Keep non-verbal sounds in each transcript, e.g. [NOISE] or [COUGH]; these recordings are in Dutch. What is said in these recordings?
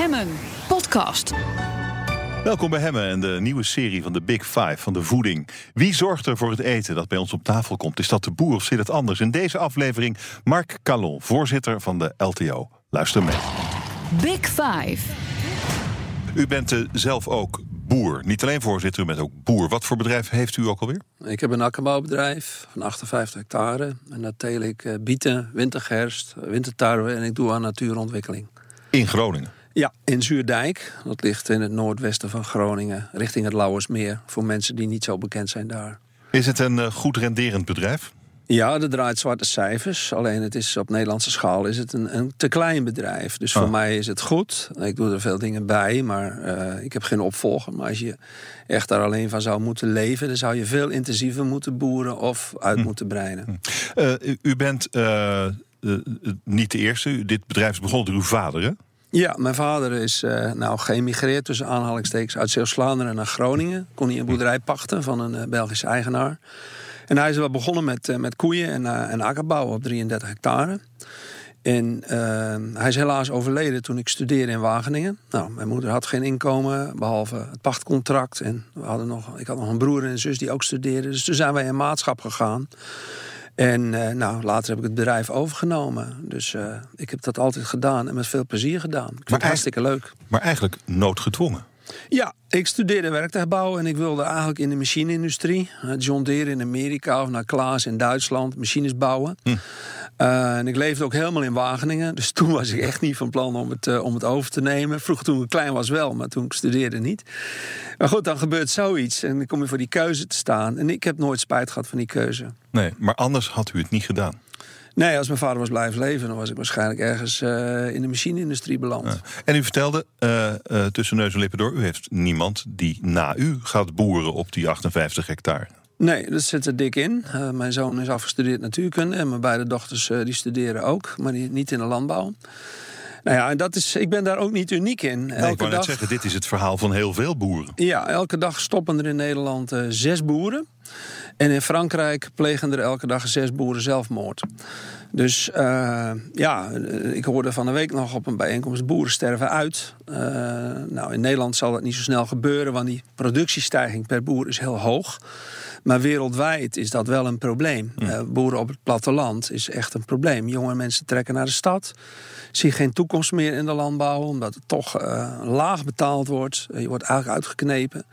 Hemmen podcast. Welkom bij Hemmen en de nieuwe serie van de Big Five van de voeding. Wie zorgt er voor het eten dat bij ons op tafel komt? Is dat de boer of zit het anders? In deze aflevering Mark Calon, voorzitter van de LTO. Luister mee. Big Five. U bent uh, zelf ook boer. Niet alleen voorzitter, u bent ook boer. Wat voor bedrijf heeft u ook alweer? Ik heb een akkerbouwbedrijf van 58 hectare. En dat teel ik uh, bieten, wintergerst, wintertarwe en ik doe aan natuurontwikkeling. In Groningen? Ja, in Zuurdijk. Dat ligt in het noordwesten van Groningen, richting het Lauwersmeer. Voor mensen die niet zo bekend zijn daar. Is het een uh, goed renderend bedrijf? Ja, dat draait zwarte cijfers. Alleen het is op Nederlandse schaal is het een, een te klein bedrijf. Dus voor oh. mij is het goed. Ik doe er veel dingen bij, maar uh, ik heb geen opvolger. Maar als je echt daar alleen van zou moeten leven... dan zou je veel intensiever moeten boeren of uit hm. moeten breiden. Hm. Uh, u, u, bent uh, niet de eerste. Dit bedrijf is begonnen door uw vader, hè? Ja, mijn vader is uh, nou geëmigreerd tussen aanhalingstekens uit Zeeuws-Vlaanderen naar Groningen. Kon hij een boerderij pachten van een uh, Belgische eigenaar. En hij is wel begonnen met, uh, met koeien en, en akkerbouw op 33 hectare. En hij is helaas overleden toen ik studeerde in Wageningen. Nou, mijn moeder had geen inkomen, behalve het pachtcontract. En we hadden nog, ik had nog een broer en een zus die ook studeerden. Dus toen zijn wij in maatschap gegaan. En uh, nou, later heb ik het bedrijf overgenomen. Dus uh, ik heb dat altijd gedaan en met veel plezier gedaan. Ik vind het hartstikke leuk. Maar eigenlijk noodgedwongen. Ja, ik studeerde werktuigbouw en ik wilde eigenlijk in de machineindustrie. John Deere in Amerika of naar Klaas in Duitsland, machines bouwen. Hm. Uh, en ik leefde ook helemaal in Wageningen. Dus [LAUGHS] toen was ik echt niet van plan om het, uh, om het over te nemen. Vroeger toen ik klein was wel, maar toen ik studeerde niet. Maar goed, dan gebeurt zoiets en dan kom je voor die keuze te staan. En ik heb nooit spijt gehad van die keuze. Nee, maar anders had u het niet gedaan. Nee, als mijn vader was blijven leven, dan was ik waarschijnlijk ergens uh, in de machineindustrie beland. Ja. En u vertelde uh, uh, tussen neus en lippen door, u heeft niemand die na u gaat boeren op die 58 hectare. Nee, dat zit er dik in. Mijn zoon is afgestudeerd natuurkunde en mijn beide dochters die studeren ook, maar die, niet in de landbouw. Nou ja, en dat is, ik ben daar ook niet uniek in. Nee, elke ik wou dag, net zeggen, dit is het verhaal van heel veel boeren. Ja, elke dag stoppen er in Nederland zes boeren. En in Frankrijk plegen er elke dag zes boeren zelfmoord. Dus uh, ja, ik hoorde van de week nog op een bijeenkomst: boeren sterven uit. Uh, nou, in Nederland zal dat niet zo snel gebeuren, want die productiestijging per boer is heel hoog. Maar wereldwijd is dat wel een probleem. Uh, boeren op het platteland is echt een probleem. Jonge mensen trekken naar de stad. Zien geen toekomst meer in de landbouw, omdat het toch laag betaald wordt. je wordt eigenlijk uitgeknepen.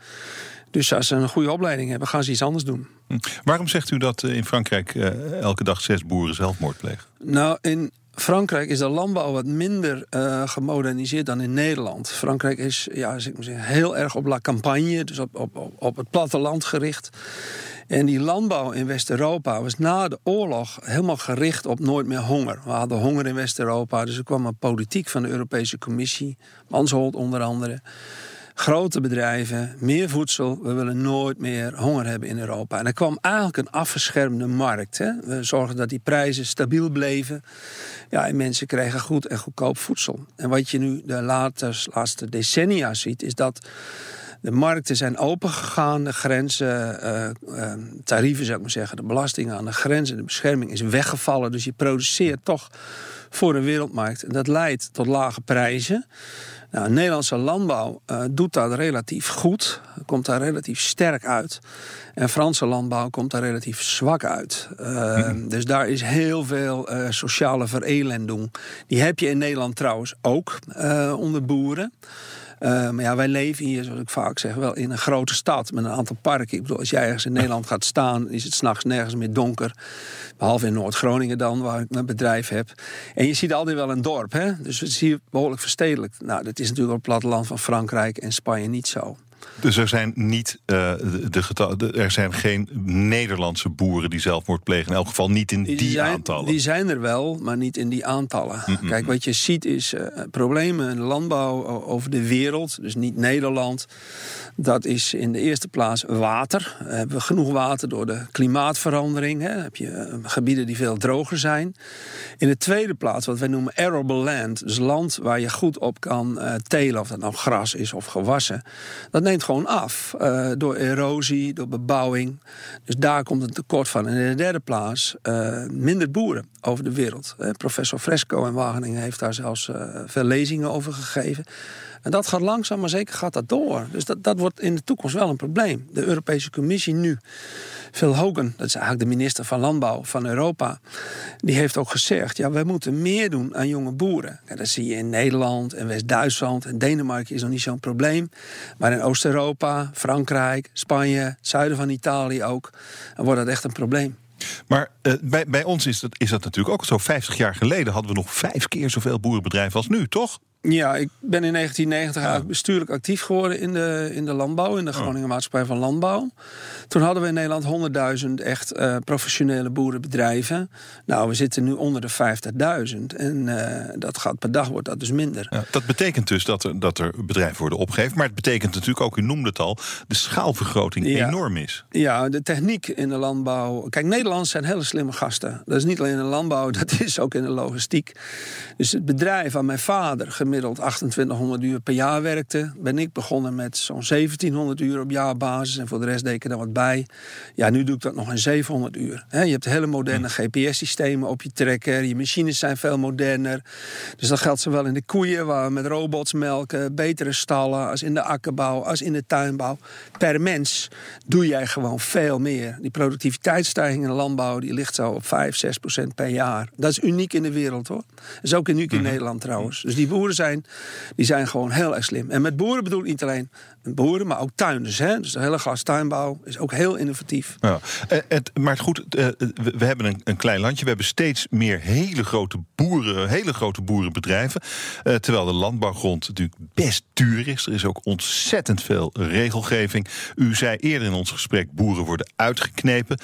Dus als ze een goede opleiding hebben, gaan ze iets anders doen. Hm. Waarom zegt u dat in Frankrijk uh, elke dag zes boeren zelfmoord plegen? Nou, in Frankrijk is de landbouw wat minder uh, gemoderniseerd dan in Nederland. Frankrijk is ja, ik maar zeggen, heel erg op la campagne, dus op, op, op het platteland gericht. En die landbouw in West-Europa was na de oorlog helemaal gericht op nooit meer honger. We hadden honger in West-Europa, dus er kwam een politiek van de Europese Commissie, Mansholt onder andere grote bedrijven, meer voedsel. We willen nooit meer honger hebben in Europa. En er kwam eigenlijk een afgeschermde markt. Hè? We zorgden dat die prijzen stabiel bleven. Ja, en mensen kregen goed en goedkoop voedsel. En wat je nu de laatste, laatste decennia ziet, is dat de markten zijn opengegaan, de grenzen, uh, uh, tarieven zou ik maar zeggen, de belastingen aan de grenzen, de bescherming is weggevallen. Dus je produceert toch voor de wereldmarkt. En dat leidt tot lage prijzen. Nou, Nederlandse landbouw uh, doet dat relatief goed, komt daar relatief sterk uit. En Franse landbouw komt daar relatief zwak uit. Uh, mm. Dus daar is heel veel uh, sociale verelending. Die heb je in Nederland trouwens ook onder boeren. Uh, maar ja, wij leven hier, zoals ik vaak zeg, wel in een grote stad met een aantal parken. Ik bedoel, als jij ergens in Nederland gaat staan, is het s'nachts nergens meer donker. Behalve in Noord-Groningen dan, waar ik mijn bedrijf heb. En je ziet altijd wel een dorp, hè? Dus het zie je behoorlijk verstedelijk. Nou, dat is natuurlijk op het platteland van Frankrijk en Spanje niet zo. Dus er zijn niet uh, de, de, er zijn geen Nederlandse boeren die zelfmoord plegen. In elk geval niet in die, die zijn, aantallen. Die zijn er wel, maar niet in die aantallen. Mm -mm. Kijk, wat je ziet is uh, problemen in de landbouw over de wereld. Dus niet Nederland. Dat is in de eerste plaats water. We hebben genoeg water door de klimaatverandering. Hè. heb je uh, gebieden die veel droger zijn. In de tweede plaats wat wij noemen arable land. Dus land waar je goed op kan telen. Of dat nou gras is of gewassen. Dat neemt gewoon af uh, door erosie, door bebouwing. Dus daar komt een tekort van. En in de derde plaats uh, minder boeren over de wereld. professor Fresco in Wageningen heeft daar zelfs veel lezingen over gegeven. En dat gaat langzaam, maar zeker gaat dat door. Dus dat, dat wordt in de toekomst wel een probleem. De Europese Commissie nu, Phil Hogan, dat is eigenlijk de minister van Landbouw van Europa, die heeft ook gezegd: ja, wij moeten meer doen aan jonge boeren. Dat zie je in Nederland en West-Duitsland en Denemarken is nog niet zo'n probleem. Maar in Oost-Europa, Frankrijk, Spanje, zuiden van Italië ook, dan wordt dat echt een probleem. Maar uh, bij, bij ons is dat, is dat natuurlijk ook zo. 50 jaar geleden hadden we nog vijf keer zoveel boerenbedrijven als nu, toch? Ja, ik ben in 1990 eigenlijk bestuurlijk actief geworden in de, in de landbouw, in de Groningen Maatschappij van Landbouw. Toen hadden we in Nederland 100.000 echt uh, professionele boerenbedrijven. Nou, we zitten nu onder de 50.000 en uh, dat gaat per dag wordt dat dus minder. Ja, dat betekent dus dat er, dat er bedrijven worden opgegeven, maar het betekent natuurlijk ook, u noemde het al, de schaalvergroting enorm is. Ja, de techniek in de landbouw. Kijk, Nederlanders zijn hele slimme gasten. Dat is niet alleen in de landbouw, [LAUGHS] dat is ook in de logistiek. Dus het bedrijf van mijn vader gemiddeld 2800 uur per jaar werkte, ben ik begonnen met zo'n 1700 uur op jaarbasis. En voor de rest deed ik er dan wat bij. Ja, nu doe ik dat nog in 700 uur. je hebt hele moderne GPS-systemen op je trekker. Je machines zijn veel moderner. Dus dat geldt zowel in de koeien, waar we met robots melken, betere stallen, als in de akkerbouw, als in de tuinbouw. Per mens doe jij gewoon veel meer. Die productiviteitsstijging in de landbouw die ligt zo op 5, 6 procent per jaar. Dat is uniek in de wereld hoor. Dat is ook uniek in mhm. Nederland trouwens. Dus die boeren zijn die zijn gewoon heel erg slim. En met boeren bedoel ik niet alleen boeren, maar ook tuinders. Hè? Dus de hele gastuinbouw is ook heel innovatief. Ja, eh, het, maar goed, eh, we hebben een, een, klein landje. We hebben steeds meer hele grote boeren, hele grote boerenbedrijven. Eh, terwijl de landbouwgrond natuurlijk best duur is. Er is ook ontzettend veel regelgeving. U zei eerder in ons gesprek, boeren worden uitgeknepen.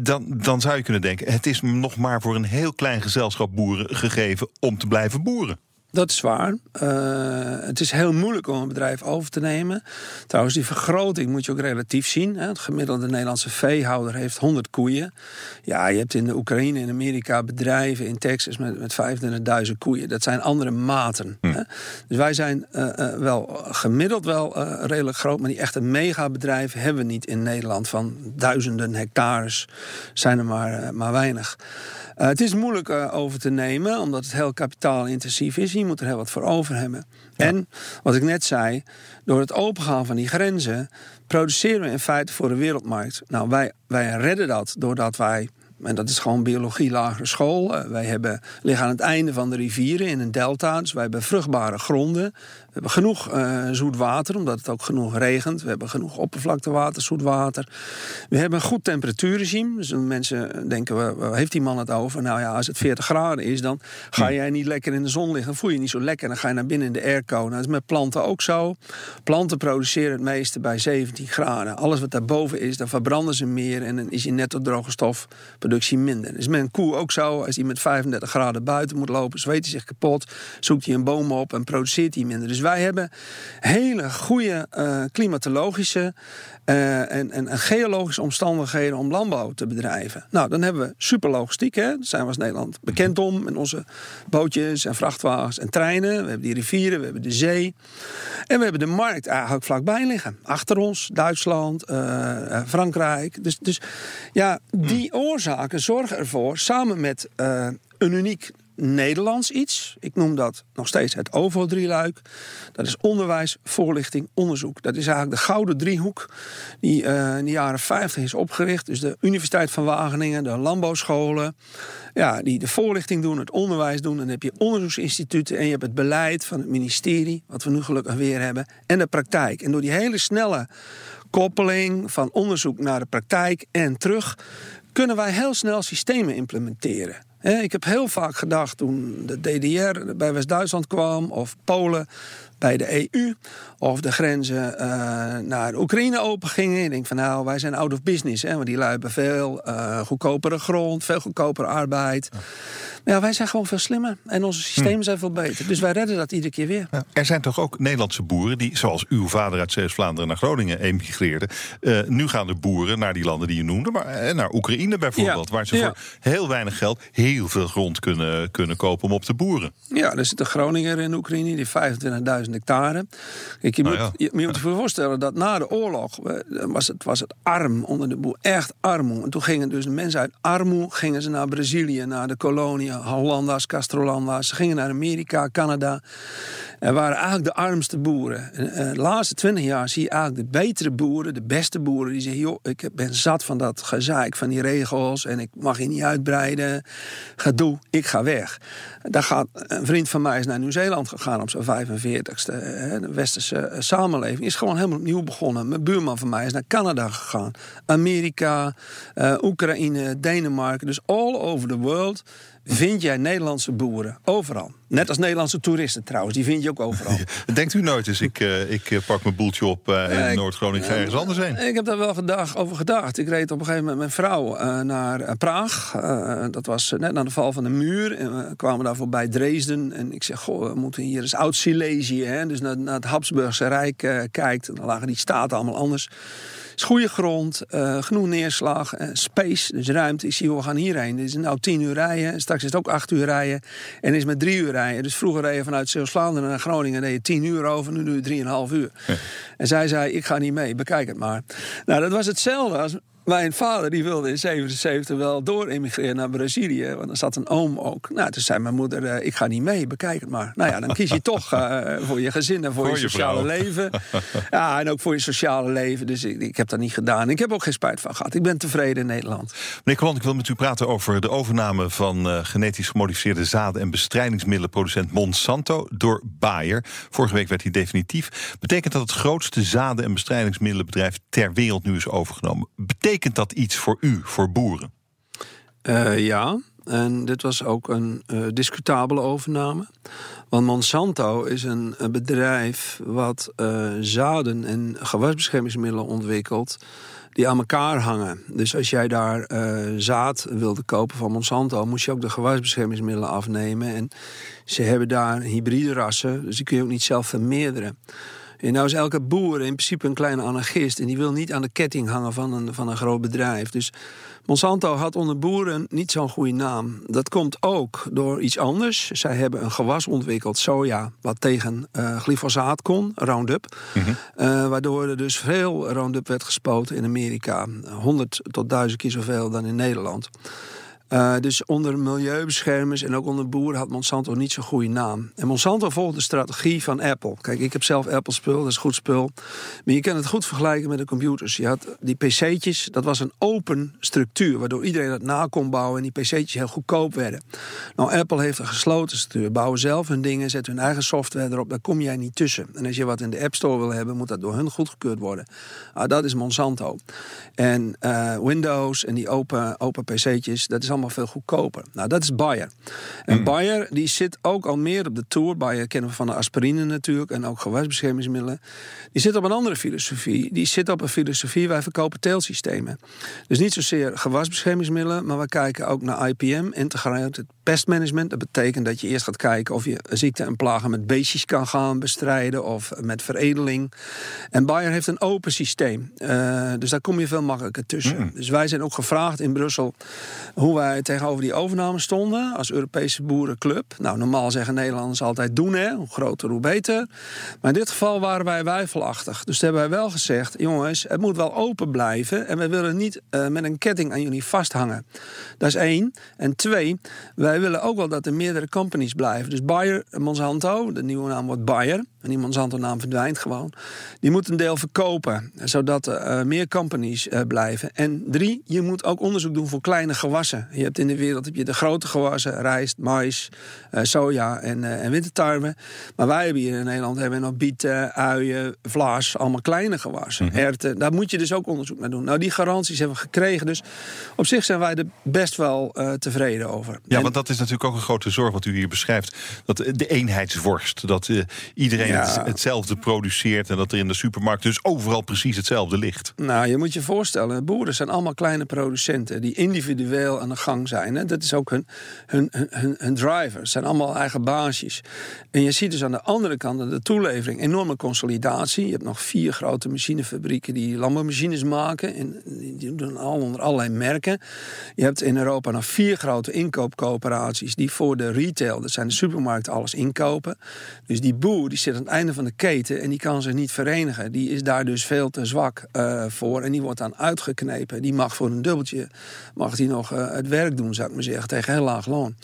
dan, dan zou je kunnen denken, het is nog maar voor een heel klein gezelschap boeren gegeven om te blijven boeren. Dat is waar. Uh, het is heel moeilijk om een bedrijf over te nemen. Trouwens, die vergroting moet je ook relatief zien. Hè. Het gemiddelde Nederlandse veehouder heeft 100 koeien. Ja, je hebt in de Oekraïne en Amerika bedrijven in Texas met, met 25.000 koeien. Dat zijn andere maten. Hm. Hè. Dus wij zijn uh, uh, wel gemiddeld wel redelijk groot, maar die echte megabedrijven hebben we niet in Nederland. Van duizenden hectares zijn er maar, maar weinig. Het is moeilijk over te nemen, omdat het heel kapitaalintensief is. Je moet er heel wat voor over hebben. En, wat ik net zei, door het opengaan van die grenzen... produceren we in feite voor de wereldmarkt. Nou, wij, wij redden dat doordat wij en dat is gewoon biologie lagere school. Uh, wij hebben, liggen aan het einde van de rivieren in een delta. Dus wij hebben vruchtbare gronden. We hebben genoeg uh, zoet water, omdat het ook genoeg regent. We hebben genoeg oppervlaktewater, zoet water. We hebben een goed temperatuurregime. Dus mensen denken, waar heeft die man het over? Nou ja, als het 40 graden is, dan ga jij niet lekker in de zon liggen. Dan voel je je niet zo lekker. Dan ga je naar binnen in de airco. Nou, dat is met planten ook zo. Planten produceren het meeste bij 17 graden. Alles wat daarboven is, dan verbranden ze meer. En dan is je netto droge stofproductie minder. Is met een koe ook zo. Als die met 35 graden buiten moet lopen, zweet hij zich kapot. Zoekt hij een boom op en produceert hij minder. Dus dus wij hebben hele goede uh, klimatologische uh, en, en, geologische omstandigheden om landbouw te bedrijven. Nou, dan hebben we superlogistiek. Hè? Daar zijn we als Nederland bekend om. Met onze bootjes en vrachtwagens en treinen. We hebben die rivieren, we hebben de zee. En we hebben de markt eigenlijk vlakbij liggen. Achter ons, Duitsland, uh, Frankrijk. Dus, dus ja, die oorzaken zorgen ervoor, samen met een uniek Nederlands iets. Ik noem dat nog steeds het OVO-drieluik. Dat is onderwijs, voorlichting, onderzoek. Dat is eigenlijk de gouden driehoek die uh, in de jaren 50 is opgericht. Dus de Universiteit van Wageningen, de landbouwscholen. Ja, die de voorlichting doen, het onderwijs doen. En dan heb je onderzoeksinstituten en je hebt het beleid van het ministerie, wat we nu gelukkig weer hebben, en de praktijk. En door die hele snelle koppeling van onderzoek naar de praktijk en terug, kunnen wij heel snel systemen implementeren. Ik heb heel vaak gedacht toen de DDR bij West-Duitsland kwam, of Polen bij de EU, of de grenzen uh, naar Oekraïne open gingen. Ik denk van nou, wij zijn out of business, hè, want die lui hebben veel uh, goedkopere grond, veel goedkopere arbeid. Maar ja, wij zijn gewoon veel slimmer. En onze systemen zijn veel beter. Dus wij redden dat iedere keer weer. Ja, er zijn toch ook Nederlandse boeren die, zoals uw vader uit Zeeuws-Vlaanderen naar Groningen emigreerde. Eh, nu gaan de boeren naar die landen die je noemde, maar eh, naar Oekraïne bijvoorbeeld, Ja, waar ze voor heel weinig geld heel veel grond kunnen, kunnen kopen om op te boeren. Ja, er zit een Groninger in Oekraïne, die heeft 25.000 hectare. Kijk, je, Nou moet, je, je moet je voorstellen dat na de oorlog eh, was het, was het arm onder de boer. Echt armoe. En toen gingen dus de mensen uit armoe gingen ze naar Brazilië, naar de koloniën, Hollanda's, Castrolanda's. Ze gingen naar Amerika, Canada. En waren eigenlijk de armste boeren. En, eh, de laatste twintig jaar zie je eigenlijk de betere boeren, de beste boeren, die zeggen: joh, ik ben zat van dat gezeik, van die regels en ik mag je niet uitbreiden. Gedoe, ik ga weg. Daar gaat, een vriend van mij is naar Nieuw-Zeeland gegaan op zijn 45ste. hè. De westerse eh, samenleving is gewoon helemaal opnieuw begonnen. Mijn buurman van mij is naar Canada gegaan. Amerika, eh, Oekraïne, Denemarken. Dus all over the world vind jij Nederlandse boeren. Overal. Net als Nederlandse toeristen trouwens. Die vind je ook overal. [LAUGHS] Denkt u nooit eens, ik, eh, ik eh, pak mijn boeltje op eh, in Noord-Groningen, ga ergens anders heen? Ik heb daar wel over gedacht. Ik reed op een gegeven moment met mijn vrouw naar Praag. Dat was net na de val van de muur. En we kwamen daar voorbij Dresden. En ik zeg, goh, we moeten hier eens Oud-Silesië... hè, dus naar, naar het Habsburgse Rijk kijkt. En dan lagen die staten allemaal anders. Is goede grond, eh, genoeg neerslag, eh, space, dus ruimte. Ik zie, joh, we gaan hierheen. Dit is nou tien uur rijden. Straks is het ook acht uur rijden. En is met drie uur rijden. Dus vroeger reed je vanuit Zeeuws-Vlaanderen naar Groningen... deed je tien uur over, nu doe je drieënhalf uur. En zij zei, ik ga niet mee, bekijk het maar. Nou, dat was hetzelfde als mijn vader. Die wilde in 77 wel door emigreren naar Brazilië. Want er zat een oom ook. Nou, toen zei mijn moeder, eh, ik ga niet mee, bekijk het maar. Nou ja, dan kies je toch eh, voor je gezin en voor, Voor je sociale leven. Ja, en ook voor je sociale leven. Dus ik, ik heb dat niet gedaan. Ik heb ook geen spijt van gehad. Ik ben tevreden in Nederland. Meneer Collant, ik wil met u praten over de overname van eh, genetisch gemodificeerde zaden en bestrijdingsmiddelenproducent Monsanto door Bayer. Vorige week werd hij definitief. Betekent dat het grootste zaden- en bestrijdingsmiddelenbedrijf ter wereld nu is overgenomen? Betekent dat iets voor u, voor boeren? Eh, ja, en dit was ook een eh, discutabele overname. Want Monsanto is een, bedrijf wat eh, zaden en gewasbeschermingsmiddelen ontwikkelt die aan elkaar hangen. Dus als jij daar zaad wilde kopen van Monsanto, moest je ook de gewasbeschermingsmiddelen afnemen. En ze hebben daar hybride rassen, dus die kun je ook niet zelf vermeerderen. En nou is elke boer in principe een kleine anarchist. En die wil niet aan de ketting hangen van een, van een groot bedrijf. Dus Monsanto had onder boeren niet zo'n goede naam. Dat komt ook door iets anders. Zij hebben een gewas ontwikkeld, soja, wat tegen eh, glyfosaat kon, Roundup. Eh, waardoor er dus veel Roundup werd gespoten in Amerika. 100 tot 1000 keer zoveel dan in Nederland. Eh, dus onder milieubeschermers en ook onder boeren had Monsanto niet zo'n goede naam. En Monsanto volgt de strategie van Apple. Kijk, ik heb zelf Apple spul, dat is goed spul. Maar je kan het goed vergelijken met de computers. Je had die pc'tjes, dat was een open structuur... waardoor iedereen dat na kon bouwen en die pc'tjes heel goedkoop werden. Nou, Apple heeft een gesloten structuur. Bouwen zelf hun dingen, zetten hun eigen software erop. Daar kom jij niet tussen. En als je wat in de App Store wil hebben, moet dat door hun goedgekeurd worden. Ah, dat is Monsanto. En eh, Windows en die open, open pc'tjes, dat is allemaal veel goedkoper. Nou, dat is Bayer. En Bayer die zit ook al meer op de tour. Bayer kennen we van de aspirine natuurlijk en ook gewasbeschermingsmiddelen. Die zit op een andere filosofie. Die zit op een filosofie, wij verkopen teelsystemen. Dus niet zozeer gewasbeschermingsmiddelen, maar we kijken ook naar IPM, integrated pest management. Dat betekent dat je eerst gaat kijken of je ziekten en plagen met beestjes kan gaan bestrijden of met veredeling. En Bayer heeft een open systeem. Eh, dus daar kom je veel makkelijker tussen. Dus wij zijn ook gevraagd in Brussel hoe wij tegenover die overname stonden als Europese boerenclub. Nou, normaal zeggen Nederlanders altijd doen, hè? hoe groter hoe beter. Maar in dit geval waren wij wijfelachtig. Dus hebben wij wel gezegd, jongens, het moet wel open blijven en wij willen niet eh, met een ketting aan jullie vasthangen. Dat is één. En twee, wij willen ook wel dat er meerdere companies blijven. Dus Bayer, Monsanto, de nieuwe naam wordt Bayer. En die Monsanto-naam verdwijnt gewoon. Die moet een deel verkopen, zodat eh, meer companies eh, blijven. En drie, je moet ook onderzoek doen voor kleine gewassen. Je hebt in de wereld heb je de grote gewassen, rijst, mais, eh, soja en, en wintertarwe. Maar wij hebben hier in Nederland hebben we nog bieten, uien, vlaas, allemaal kleine gewassen. Erwten, daar moet je dus ook onderzoek naar doen. Nou, die garanties hebben we gekregen. Dus op zich zijn wij er best wel tevreden over. Ja, En- want dat is natuurlijk ook een grote zorg wat u hier beschrijft. Dat de eenheidsworst, dat iedereen Ja. het, hetzelfde produceert... en dat er in de supermarkt dus overal precies hetzelfde ligt. Nou, je moet je voorstellen, boeren zijn allemaal kleine producenten die individueel aan de gang zijn. Hè. Dat is ook hun, hun, hun, hun driver. Het zijn allemaal eigen baasjes. En je ziet dus aan de andere kant de toelevering enorme consolidatie. Je hebt nog vier grote machinefabrieken die landbouwmachines maken. En die doen al onder allerlei merken. Je hebt in Europa nog vier grote inkoopcoöperaties die voor de retail, dat zijn de supermarkten, alles inkopen. Dus die boer die zit aan het einde van de keten en die kan zich niet verenigen. Die is daar dus veel te zwak uh, voor en die wordt dan uitgeknepen. Die mag voor een dubbeltje mag die nog uh, het werk doen, zou ik maar zeggen, tegen heel laag loon.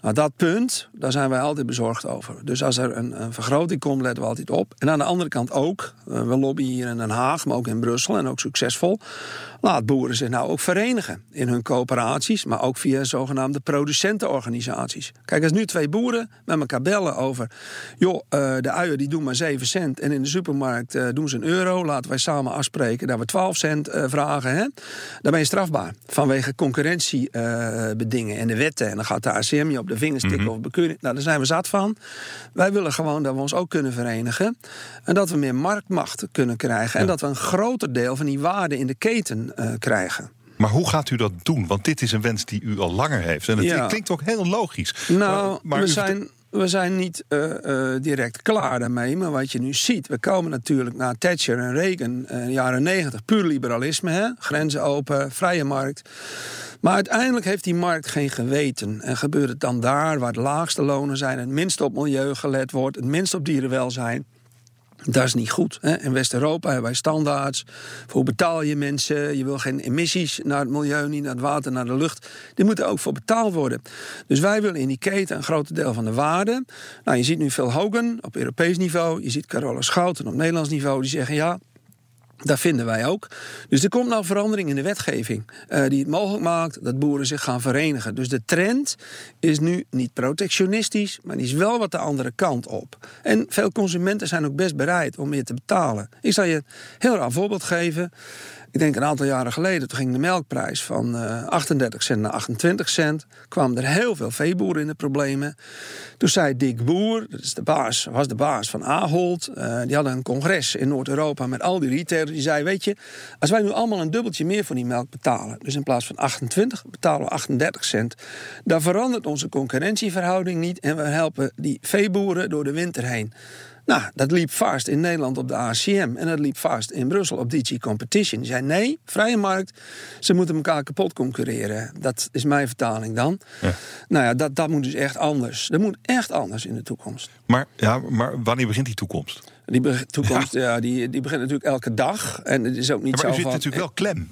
Nou, dat punt, daar zijn wij altijd bezorgd over. Dus als er een, een vergroting komt, letten we altijd op. En aan de andere kant ook, uh, we lobbyen hier in Den Haag, maar ook in Brussel en ook succesvol. Laat boeren zich nou ook verenigen in hun coöperaties, maar ook via zogenaamde producentenorganisaties. Kijk, als nu twee boeren met elkaar bellen over, joh, uh, de uien die doen maar 7 cent en in de supermarkt uh, doen ze een euro, laten wij samen afspreken dat we 12 cent vragen, hè? dan ben je strafbaar vanwege concurrentiebedingen en de wetten. En dan gaat de ACM je op de vingers tikken mm -hmm. of bekeuring. Nou, daar zijn we zat van. Wij willen gewoon dat we ons ook kunnen verenigen en dat we meer marktmacht kunnen krijgen ja. en dat we een groter deel van die waarde in de keten uh, krijgen. Maar hoe gaat u dat doen? Want dit is een wens die u al langer heeft. En het Ja. klinkt ook heel logisch. Nou, maar, maar we, u- zijn, we zijn niet eh, eh, direct klaar daarmee. Maar wat je nu ziet, we komen natuurlijk na Thatcher en Reagan de jaren negentig. Puur liberalisme, hè? grenzen open, vrije markt. Maar uiteindelijk heeft die markt geen geweten. En gebeurt het dan daar waar de laagste lonen zijn... het minst op milieu gelet wordt, het minst op dierenwelzijn... Dat is niet goed. Hè? In West-Europa hebben wij standaards. Voor betaal je mensen? Je wil geen emissies naar het milieu, niet naar het water, naar de lucht. Die moeten ook voor betaald worden. Dus wij willen in die keten een groot deel van de waarde. Nou, je ziet nu Phil Hogan op Europees niveau. Je ziet Carola Schouten op Nederlands niveau. Die zeggen ja. Dat vinden wij ook. Dus er komt nou verandering in de wetgeving uh, die het mogelijk maakt dat boeren zich gaan verenigen. Dus de trend is nu niet protectionistisch, maar die is wel wat de andere kant op. En veel consumenten zijn ook best bereid om meer te betalen. Ik zal je een heel raar voorbeeld geven. Ik denk een aantal jaren geleden, toen ging de melkprijs van uh, 38 cent naar 28 cent. Kwamen er heel veel veeboeren in de problemen. Toen zei Dick Boer, dat is de baas, was de baas van Ahold. Uh, die hadden een congres in Noord-Europa met al die retailers. Die zei, weet je, als wij nu allemaal een dubbeltje meer voor die melk betalen... dus in plaats van 28 betalen we 38 cent... dan verandert onze concurrentieverhouding niet... en we helpen die veeboeren door de winter heen. Nou, dat liep vast in Nederland op de ACM en dat liep vast in Brussel op DG Competition. Die zei nee, vrije markt, ze moeten elkaar kapot concurreren. Dat is mijn vertaling dan. Ja. Nou ja, dat, dat moet dus echt anders. Dat moet echt anders in de toekomst. Maar, ja, maar wanneer begint die toekomst? Die toekomst, ja. ja die, die begint natuurlijk elke dag. En het is ook niet Ja, maar zo u zit van... natuurlijk wel klem.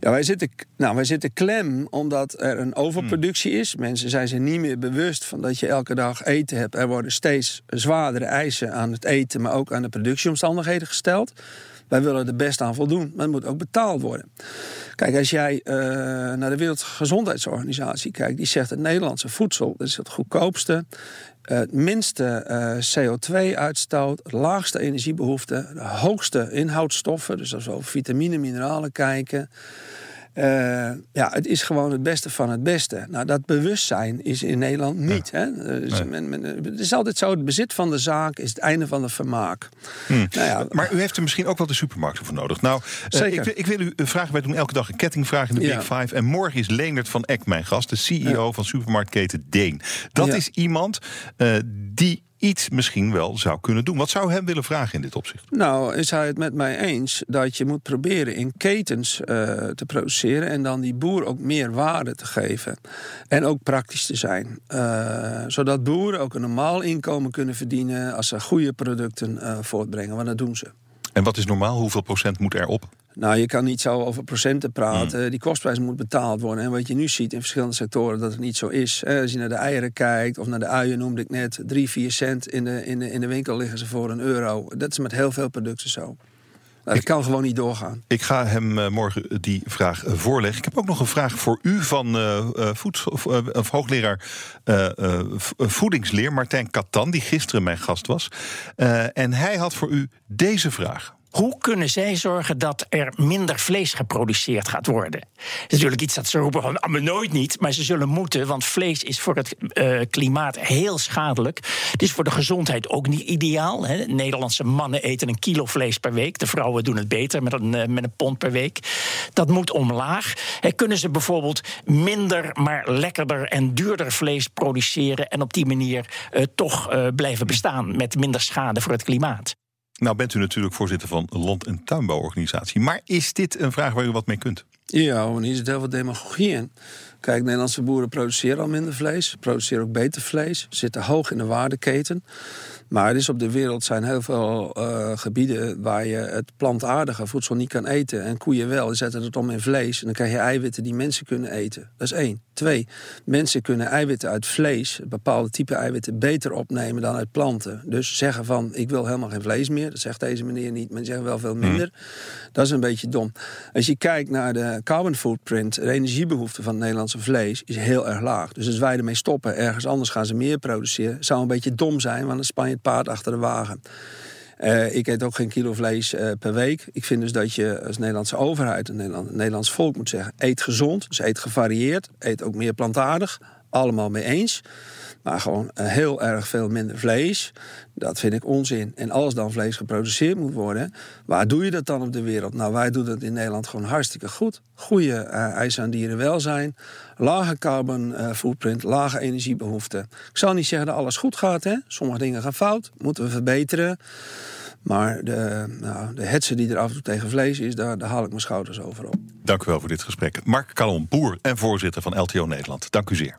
Ja, wij zitten, nou, wij zitten klem omdat er een overproductie is. Mensen zijn zich niet meer bewust van dat je elke dag eten hebt. Er worden steeds zwaardere eisen aan het eten, maar ook aan de productieomstandigheden gesteld. Wij willen er best aan voldoen, maar het moet ook betaald worden. Kijk, als jij uh, naar de Wereldgezondheidsorganisatie kijkt, die zegt het Nederlandse voedsel is het goedkoopste, uh, het minste uh, CO2-uitstoot, het laagste energiebehoefte, de hoogste inhoudstoffen, dus als we over vitamine, mineralen kijken. Uh, ja, het is gewoon het beste van het beste. Nou, dat bewustzijn is in Nederland niet. Ja. Hè? Dus nee. men, men, het is altijd zo, het bezit van de zaak is het einde van de vermaak. Hmm. Nou ja, maar u heeft er misschien ook wel de supermarkten voor nodig. Nou, Zeker. Uh, ik, ik, wil u vragen, wij doen elke dag een kettingvraag in de Big ja. Five. En morgen is Leendert van Eck mijn gast, de CEO van supermarktketen Deen. Dat is iemand uh, die iets misschien wel zou kunnen doen. Wat zou hem willen vragen in dit opzicht? Nou, is hij het met mij eens dat je moet proberen in ketens uh, te produceren en dan die boer ook meer waarde te geven. En ook praktisch te zijn. Uh, zodat boeren ook een normaal inkomen kunnen verdienen als ze goede producten uh, voortbrengen. Want dat doen ze. En wat is normaal? Hoeveel procent moet erop? Nou, je kan niet zo over procenten praten. Mm. Die kostprijs moet betaald worden. En wat je nu ziet in verschillende sectoren, dat het niet zo is. Als je naar de eieren kijkt, of naar de uien noemde ik net, 3, 4 cent in de, in, de, in de winkel liggen ze voor een euro. Dat is met heel veel producten zo. Dat ik, kan gewoon niet doorgaan. Ik ga hem uh, morgen die vraag uh, voorleggen. Ik heb ook nog een vraag voor u van uh, voedsel, of, hoogleraar voedingsleer Martijn Katan, die gisteren mijn gast was. en hij had voor u deze vraag. Hoe kunnen zij zorgen dat er minder vlees geproduceerd gaat worden? Dat is natuurlijk iets dat ze roepen van ah, maar nooit niet, maar ze zullen moeten, want vlees is voor het uh, klimaat heel schadelijk. Het is voor de gezondheid ook niet ideaal. Hè. Nederlandse mannen eten een kilo vlees per week, de vrouwen doen het beter met een, uh, met een pond per week. Dat moet omlaag. Hè, kunnen ze bijvoorbeeld minder, maar lekkerder en duurder vlees produceren en op die manier uh, toch blijven bestaan met minder schade voor het klimaat? Nou bent u natuurlijk voorzitter van land- en tuinbouworganisatie. Maar is dit een vraag waar u wat mee kunt? Ja, want hier zit heel veel demagogie in. Kijk, Nederlandse boeren produceren al minder vlees. Produceren ook beter vlees. Zitten hoog in de waardeketen. Maar er is op de wereld zijn heel veel uh, gebieden waar je het plantaardige voedsel niet kan eten. En koeien wel. Die zetten het om in vlees. En dan krijg je eiwitten die mensen kunnen eten. Dat is één. Twee, mensen kunnen eiwitten uit vlees, bepaalde type eiwitten, beter opnemen dan uit planten. Dus zeggen van, ik wil helemaal geen vlees meer. Dat zegt deze meneer niet, maar die zeggen wel veel minder. Dat is een beetje dom. Als je kijkt naar de carbon footprint, de energiebehoefte van het Nederlandse vlees, is heel erg laag. Dus als wij ermee stoppen, ergens anders gaan ze meer produceren, zou een beetje dom zijn, want dan span je het paard achter de wagen. Uh, ik eet ook geen kilo vlees uh, per week. Ik vind dus dat je als Nederlandse overheid, Nederland, Nederlands volk moet zeggen: eet gezond, dus eet gevarieerd, eet ook meer plantaardig. Allemaal mee eens. Maar gewoon uh, heel erg veel minder vlees. Dat vind ik onzin. En als dan vlees geproduceerd moet worden, waar doe je dat dan op de wereld? Nou, wij doen dat in Nederland gewoon hartstikke goed. Goede eisen aan dierenwelzijn, lage carbon footprint, lage energiebehoeften. Ik zal niet zeggen dat alles goed gaat. Hè? Sommige dingen gaan fout, moeten we verbeteren. Maar de, nou, de hetze die er af en toe tegen vlees is, daar, daar haal ik mijn schouders over op. Dank u wel voor dit gesprek. Mark Calon, boer en voorzitter van LTO Nederland. Dank u zeer.